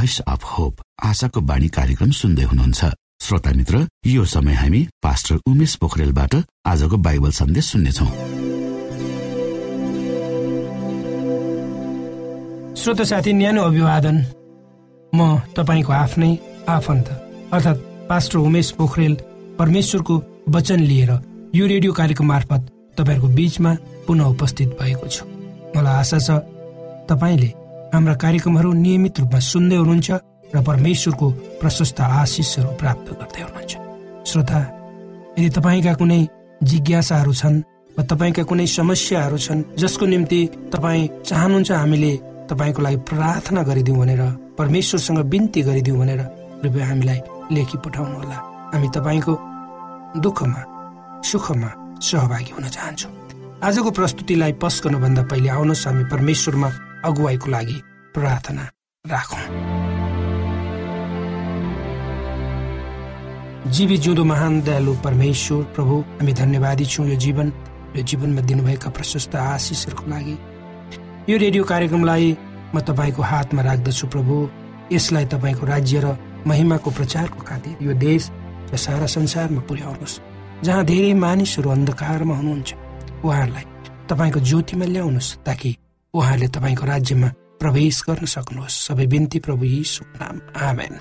Voice of hope आशाको बाणी कार्यक्रम सुन्दै हुनुहुन्छ। श्रोता मित्र यो समय हामी पास्टर उमेश पोखरेलबाट आजको बाइबल सन्देश सुन्नेछौ। श्रोत साथी न्यानो अभिवादन। म तपाईँको आफ्नै आफन्त अर्थात् पास्टर उमेश पोखरेल परमेश्वरको वचन लिएर यो रेडियो कार्यक्रम मार्फत तपाईँहरूको बीचमा पुनः उपस्थित भएको छु। मलाई आशा छ तपाईँले हाम्रा कार्यक्रमहरू नियमित रूपमा सुन्दै हुनुहुन्छ र परमेश्वरको प्रशस्त आशिषहरू प्राप्त गर्दै हुनुहुन्छ। श्रोता यदि तपाईँका कुनै जिज्ञासाहरू छन् वा तपाईँका कुनै समस्याहरू छन् जसको निम्ति तपाईँ चाहनुहुन्छ हामीले तपाईँको लागि प्रार्थना गरिदिउँ भनेर परमेश्वरसँग बिन्ती गरिदिउँ भनेर कृपया हामीलाई लेखी पठाउनु होला। हामी तपाईँको दुःखमा सुखमा सहभागी हुन चाहन्छौँ। आजको प्रस्तुतिलाई पस गर्नुभन्दा पहिले आउनुहोस् हामी परमेश्वरमा अगुवाईको लागि प्रार्थना राखौँ। जीवी जिउँदो महान दयालु परमेश्वर प्रभु हामी धन्यवादी छौँ यो जीवन यो जीवनमा दिनुभएका प्रशस्त आशिषहरूको लागि। यो रेडियो कार्यक्रमलाई म तपाईँको हातमा राख्दछु प्रभु। यसलाई तपाईँको राज्य र महिमाको प्रचारको खातिर यो देश र सारा संसारमा पुर्याउनुहोस्। जहाँ धेरै मानिसहरू अन्धकारमा हुनुहुन्छ उहाँहरूलाई तपाईँको ज्योतिमा ल्याउनुहोस् ताकि उहाँहरूले तपाईँको राज्यमा प्रवेश गर्न सक्नुहोस्। सबै बिन्ती प्रभु यी नाम। आमेन।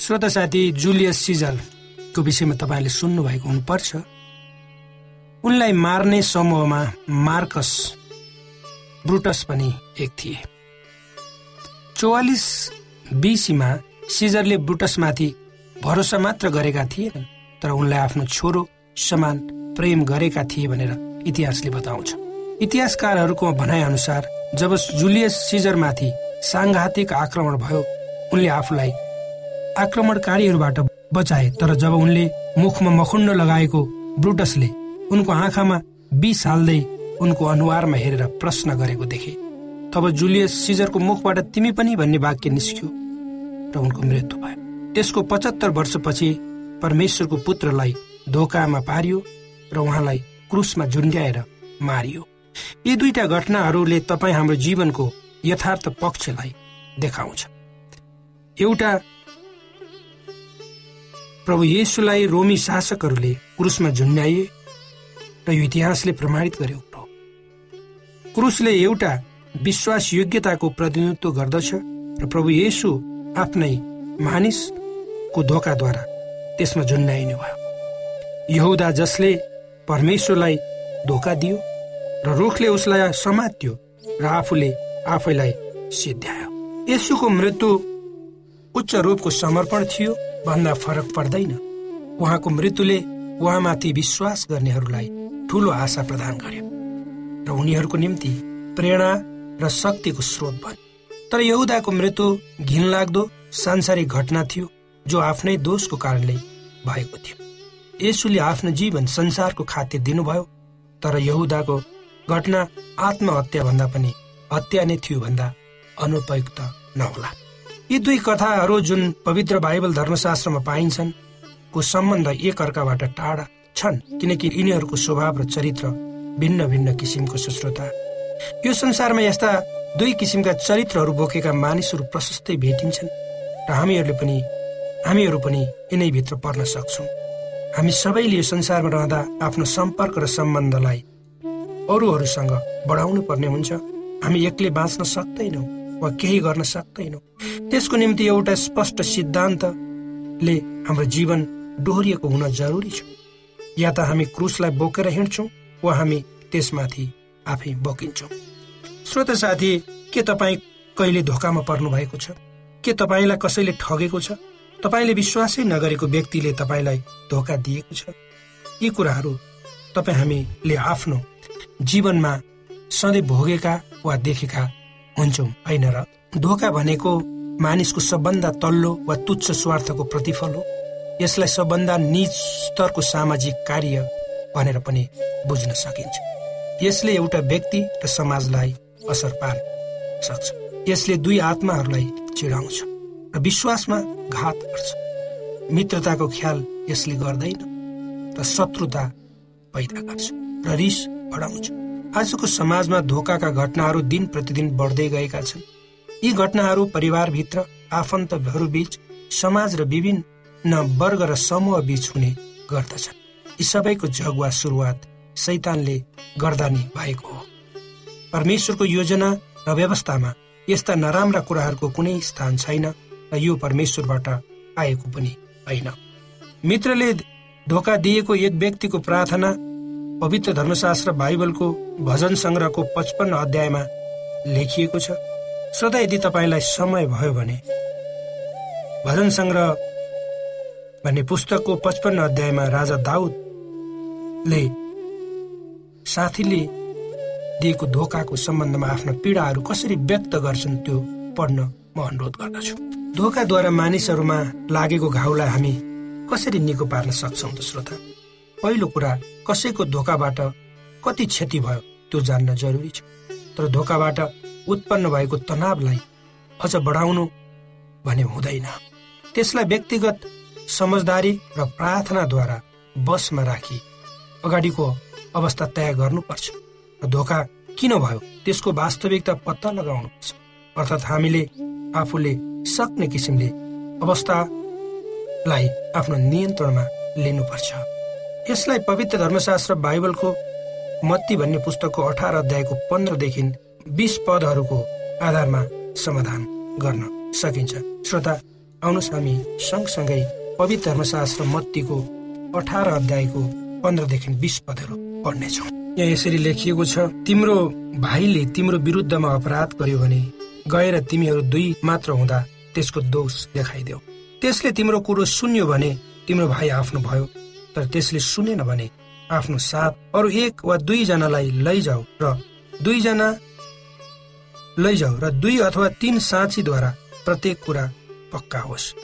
श्रोता साथी जुलियस सिजलको विषयमा तपाईँले सुन्नुभएको हुनुपर्छ। उनलाई मार्ने समूहमा मार्कस ब्रुटस पनि एक थिए। चौवालिस बिसीमा सिजरले ब्रुटसमाथि भरोसा मात्र गरेका थिएनन् तर उनलाई आफ्नो छोरो समान प्रेम गरेका थिए भनेर इतिहासले बताउँछ। इतिहासकारहरूको भनाइअनुसार जब जुलियस सिजरमाथि साङ्घातिक आक्रमण भयो उनले आफूलाई आक्रमणकारीहरूबाट बचाए तर जब उनले मुखमा मखुण्ड लगाएको ब्रुटसले उनको आँखामा बिस हाल्दै उनको अनुहारमा हेरेर प्रश्न गरेको देखे। तब जुलियस सिजरको मुखबाट तिमी पनि भन्ने वाक्य निस्क्यो र उनको मृत्यु भयो। त्यसको पचहत्तर वर्षपछि परमेश्वरको पुत्रलाई धोकामा पारियो र उहाँलाई क्रुसमा झुन्ड्याएर मारियो। यी दुईटा घटनाहरूले तपाईँ हाम्रो जीवनको यथार्थ पक्षलाई देखाउँछ। एउटा प्रभु येसुलाई रोमी शासकहरूले क्रुसमा झुन्ड्याए र यो इतिहासले प्रमाणित गर्यो क्रुसले एउटा विश्वास योग्यताको प्रतिनिधित्व गर्दछ र प्रभु येसु आफ्नै मानिस को धोकाद्वारा त्यसमा झुन्डाइनु भयो। यहुदा जसले परमेश्वरलाई धोका दियो र रुखले उसलाई समात्यो र आफूले आफैलाई सिद्ध्यायो। यसुको मृत्यु उच्च रूपको समर्पण थियो भन्दा फरक पर्दैन। उहाँको मृत्युले उहाँमाथि विश्वास गर्नेहरूलाई ठुलो आशा प्रदान गर्यो र उनीहरूको निम्ति प्रेरणा र शक्तिको स्रोत बन्यो। तर यहुदाको मृत्यु घिनलाग्दो सांसारिक घटना थियो जो आफ्नै दोषको कारणले भएको थियो। यसुले आफ्नो जीवन संसारको खातिर दिनुभयो तर यहुदाको घटना आत्महत्या भन्दा पनि हत्या नै थियो भन्दा अनुपयुक्त नहोला। यी दुई कथाहरू जुन पवित्र बाइबल धर्मशास्त्रमा पाइन्छन् को सम्बन्ध एक अर्काबाट टाढा छन् किनकि यिनीहरूको स्वभाव र चरित्र भिन्न भिन्न किसिमको सुश्रोता यो संसारमा यस्ता दुई किसिमका चरित्रहरू बोकेका मानिसहरू प्रशस्तै भेटिन्छन् र हामीहरूले पनि हामीहरू पनि यिनैभित्र पर्न सक्छौँ। हामी सबैले यो संसारमा रहँदा आफ्नो सम्पर्क र सम्बन्धलाई अरूहरूसँग बढाउनु पर्ने हुन्छ। हामी एक्लै बाँच्न सक्दैनौँ वा केही गर्न सक्दैनौँ। त्यसको निम्ति एउटा स्पष्ट सिद्धान्तले हाम्रो जीवन डोहोरिएको हुन जरुरी छ। या त हामी क्रुसलाई बोकेर हिँड्छौँ वा हामी त्यसमाथि आफै बोकिन्छौँ। श्रोत साथी के तपाईँ कहिले धोकामा पर्नु भएको छ? के तपाईँलाई कसैले ठगेको छ? तपाईँले विश्वासै नगरेको व्यक्तिले तपाईँलाई धोका दिएको छ। यी कुराहरू तपाईँ हामीले आफ्नो जीवनमा सधैँ भोगेका वा देखेका हुन्छौँ होइन र? धोका भनेको मानिसको सबभन्दा तल्लो वा तुच्छ स्वार्थको प्रतिफल हो। यसलाई सबभन्दा निज स्तरको सामाजिक कार्य भनेर पनि बुझ्न सकिन्छ। यसले एउटा व्यक्ति र समाजलाई असर पार्न सक्छ। यसले दुई आत्माहरूलाई चिडाउँछ। र विश्वासमा घात गर्छ। मित्रताको ख्याल यसले गर्दैन र शत्रुता पैदा गर्छ र रिस बढाउँछ। आजको समाजमा धोकाका घटनाहरू दिन प्रतिदिन बढ्दै गएका छन्। यी घटनाहरू परिवारभित्र आफन्तहरू बीच समाज र विभिन्न वर्ग र समूह बीच हुने गर्दछन्। यी सबैको जग वा सुरुवात सैतानले गर्दा नि भएको हो। परमेश्वरको योजना र व्यवस्थामा यस्ता नराम्रा कुराहरूको कुनै स्थान छैन। र यो परमेश्वरबाट आएको पनि होइन। मित्रले धोका दिएको एक व्यक्तिको प्रार्थना पवित्र धर्मशास्त्र बाइबलको भजन सङ्ग्रहको पचपन्न अध्यायमा लेखिएको छ। श्रोता यदि तपाईँलाई समय भयो भने भजन सङ्ग्रह भन्ने पुस्तकको पचपन्न अध्यायमा राजा दाउदले साथीले दिएको धोकाको सम्बन्धमा आफ्ना पीडाहरू कसरी व्यक्त गर्छन् त्यो पढ्न म अनुरोध गर्दछु। धोकाद्वारा मानिसहरूमा लागेको घाउलाई हामी कसरी निको पार्न सक्छौँ त श्रोता? पहिलो कुरा कसैको धोकाबाट कति क्षति भयो त्यो जान्न जरुरी छ। तर धोकाबाट उत्पन्न भएको तनावलाई अझ बढाउनु भने हुँदैन। त्यसलाई व्यक्तिगत समझदारी र प्रार्थनाद्वारा बसमा राखी अगाडिको अवस्था तय गर्नुपर्छ। र धोका किन भयो त्यसको वास्तविकता पत्ता लगाउनुपर्छ। अर्थात् हामीले आफूले सक्ने किसिमले अवस्थालाई आफ्नो नियन्त्रणमा लिनुपर्छ। यसलाई पवित्र धर्मशास्त्र बाइबलको मत्ती भन्ने पुस्तकको अठार अध्यायको पन्ध्रदेखि बिस पदहरूको आधारमा समाधान गर्न सकिन्छ। श्रोता आउनुहोस् हामी सँगसँगै पवित्र धर्मशास्त्र मत्तीको अठार अध्यायको पन्ध्रदेखि बिस पदहरू पढ्नेछौँ। यहाँ यसरी लेखिएको छ तिम्रो भाइले तिम्रो विरुद्धमा अपराध गर्यो भने गएर तिमीहरू दुई मात्र हुँदा त्यसको दोष देखाइदेऊ त्यसले तिम्रो कुरो सुन्यो भने तिम्रो भाइ आफ्नो भयो तर त्यसले सुनेन भने आफ्नो साथ अरू एक वा दुईजनालाई लैजाऊ र दुईजना लैजाऊ र दुई अथवा तीन साँचीद्वारा प्रत्येक कुरा पक्का होस्।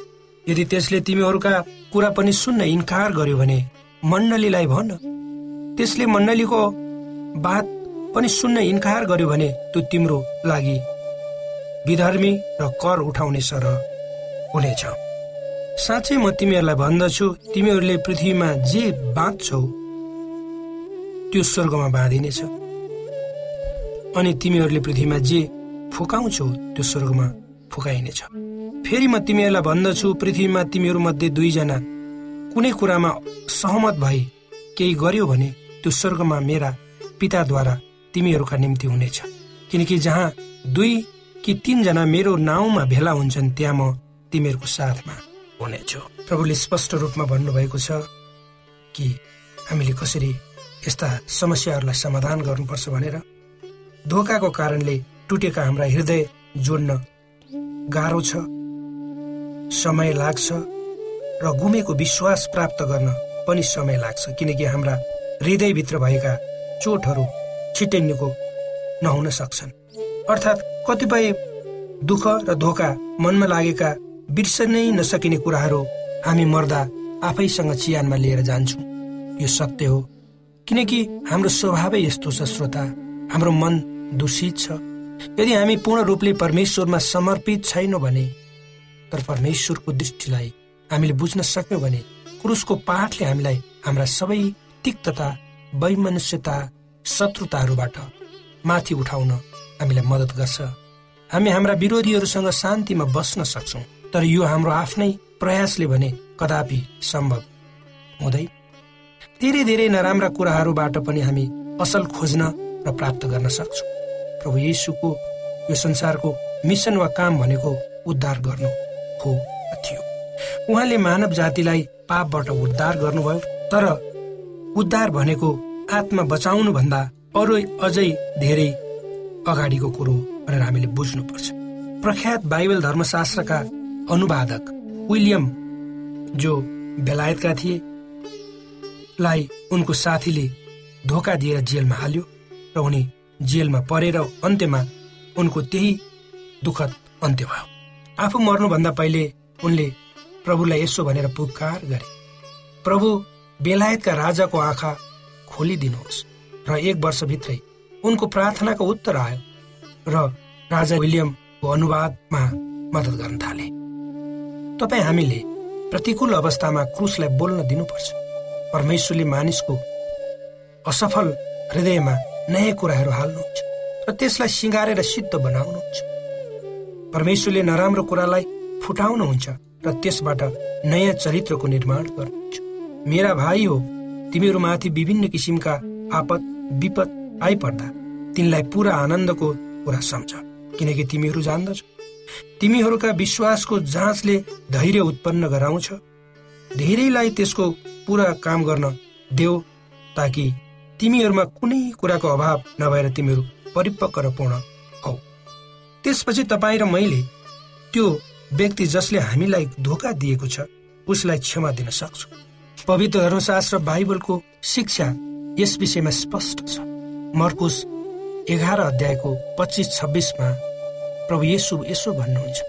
यदि त्यसले तिमीहरूका कुरा पनि सुन्न इन्कार गर्यो भने मण्डलीलाई भन। त्यसले मण्डलीको बात पनि सुन्न इन्कार गर्यो भने त्यो तिम्रो लागि विधर्मी र कर उठाउने सरह हुनेछ। साँच्चै म तिमीहरूलाई भन्दछु तिमीहरूले पृथ्वीमा जे बाँच्छौ त्यो स्वर्गमा बाँधिनेछ। अनि तिमीहरूले पृथ्वीमा जे फुकाउँछौ त्यो स्वर्गमा फुकाइनेछ। फेरि म तिमीहरूलाई भन्दछु पृथ्वीमा तिमीहरू मध्ये दुईजना कुनै कुरामा सहमत भई केही गर्यो भने त्यो स्वर्गमा मेरा पिताद्वारा तिमीहरूका निम्ति हुनेछ। किनकि जहाँ दुई कि तिनजना मेरो नाउँमा भेला हुन्छन् त्यहाँ म तिमीहरूको साथमा हुनेछु। प्रभुले स्पष्ट रूपमा भन्नुभएको छ कि हामीले कसरी यस्ता समस्याहरूलाई समाधान गर्नुपर्छ भनेर धोकाको कारणले टुटेका हाम्रा हृदय जोड्न गाह्रो छ समय लाग्छ र गुमेको विश्वास प्राप्त गर्न पनि समय लाग्छ किनकि हाम्रा हृदयभित्र भएका चोटहरू छिट्टै निको नहुन सक्छन्। अर्थात् कतिपय दुःख र धोका मनमा लागेका बिर्सनै नसकिने कुराहरू हामी मर्दा आफैसँग चियानमा लिएर जान्छौँ। यो सत्य हो। किनकि हाम्रो स्वभावै यस्तो छ श्रोता। हाम्रो मन दूषित छ। यदि हामी पूर्ण रूपले परमेश्वरमा समर्पित छैनौँ भने तर परमेश्वरको दृष्टिलाई हामीले बुझ्न सक्यौँ भने क्रुसको पाठले हामीलाई हाम्रा सबै तिक्तता वैमनुष्यता शत्रुताहरूबाट माथि उठाउन हामीलाई मद्दत गर्छ। हामी हाम्रा विरोधीहरूसँग शान्तिमा बस्न सक्छौँ तर यो हाम्रो आफ्नै प्रयासले भने कदापि सम्भव हुँदै धेरै धेरै नराम्रा कुराहरूबाट पनि हामी असल खोज्न र प्राप्त गर्न सक्छौँ। प्रभु येसुको यो संसारको मिसन वा काम भनेको उद्धार गर्नु हो थियो। उहाँले मानव जातिलाई पापबाट उद्धार गर्नुभयो तर उद्धार भनेको आत्मा बचाउनु भन्दा अरू अझै धेरै अगाडिको कुरो भनेर हामीले बुझ्नुपर्छ। प्रख्यात बाइबल धर्मशास्त्रका अनुवादक विलियम जो बेलायतका थिए लाई उनको साथीले धोका दिएर जेलमा हाल्यो र उनी जेलमा परेर अन्त्यमा उनको त्यही दुःखद अन्त्य भयो। आफू मर्नुभन्दा पहिले उनले प्रभुलाई यसो भनेर पुकार गरे। प्रभु बेलायतका राजाको आँखा खोलिदिनुहोस् र एक वर्षभित्रै उनको प्रार्थनाको उत्तर आयो र राजा विलियमको अनुवादमा मद्दत गर्न थाले। तपाईँ हामीले प्रतिकूल अवस्थामा क्रुसलाई बोल्न दिनुपर्छ। परमेश्वरले मानिसको असफल हृदयमा नयाँ कुराहरू हाल्नुहुन्छ र त्यसलाई सिँगारेर सिद्ध बनाउनुहुन्छ। परमेश्वरले नराम्रो कुरालाई फुटाउनुहुन्छ र त्यसबाट नयाँ चरित्रको निर्माण गर्नुहुन्छ। मेरा भाइ हो तिमीहरूमाथि विभिन्न किसिमका आपत विपद आइपर्दा तिनलाई पुरा आनन्दको कुरा सम्झ। किनकि तिमीहरू जान्दछौ। तिमीहरूका विश्वासको जाँचले धैर्य उत्पन्न गराउँछ। धेरैलाई त्यसको पुरा काम गर्न देऊ ताकि तिमीहरूमा कुनै कुराको अभाव नभएर तिमीहरू परिपक्व र पूर्ण हौ। त्यसपछि तपाईँ र मैले त्यो व्यक्ति जसले हामीलाई धोका दिएको छ उसलाई क्षमा दिन सक्छु। पवित्र धर्मशास्त्र बाइबलको शिक्षा यस विषयमा स्पष्ट छ। मर्कुस एघार अध्यायको पच्चिस छब्बिसमा प्रभु येसु यसो भन्नुहुन्छ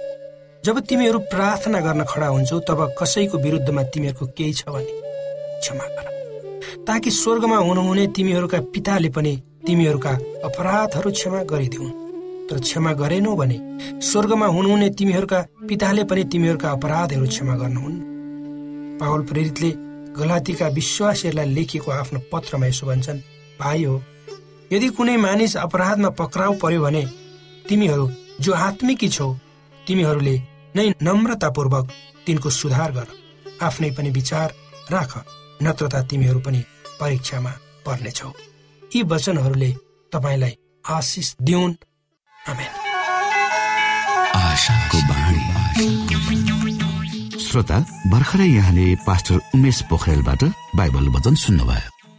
जब तिमीहरू प्रार्थना गर्न खडा हुन्छौ तब कसैको विरुद्धमा तिमीहरूको केही छ भने क्षमा गर। ताकि स्वर्गमा हुनुहुने तिमीहरूका पिताले पनि तिमीहरूका अपराधहरू क्षमा गरिदिउन्। तर क्षमा गरेनौ भने स्वर्गमा हुनुहुने तिमीहरूका पिताले पनि तिमीहरूका अपराधहरू क्षमा गर्नुहुन्। पावल प्रेरितले गलातीका विश्वासीहरूलाई लेखिएको आफ्नो पत्रमा यसो भन्छन् भाइ हो यदि कुनै मानिस अपराधमा पक्राउ पर्यो भने तिमीहरू जो आत्मिकी छौ तिमीहरूले नै नम्रतापूर्वक तिनको सुधार गर। आफ्नै पनि विचार राख नत्रता तिमीहरू पनि परीक्षामा पर्नेछौ। यी वचनहरूले तपाईँलाई आशिष दिउन्। श्रोता भर्खरै यहाँले पास्टर उमेश पोखरेलबाट बाइबल वचन सुन्नुभयो।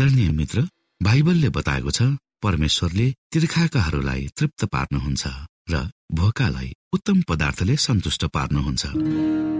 आदरणीय मित्र बाइबलले बताएको छ परमेश्वरले तिर्खाकाहरूलाई तृप्त पार्नुहुन्छ र भोकालाई उत्तम पदार्थले सन्तुष्ट पार्नुहुन्छ।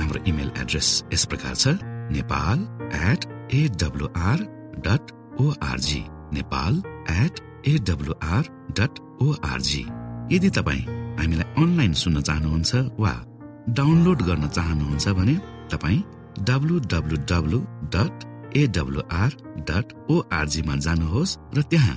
हाम्रो इमेल एड्रेस यस प्रकार छ Nepal at AWR dot ORG Nepal at AWR dot ORG यदि तपाईँ हामीलाई अनलाइन सुन्न चाहनुहुन्छ वा डाउनलोड गर्न चाहनुहुन्छ भने तपाईँ W W W dot AWR dot ओआरजीमा जानुहोस् र त्यहाँ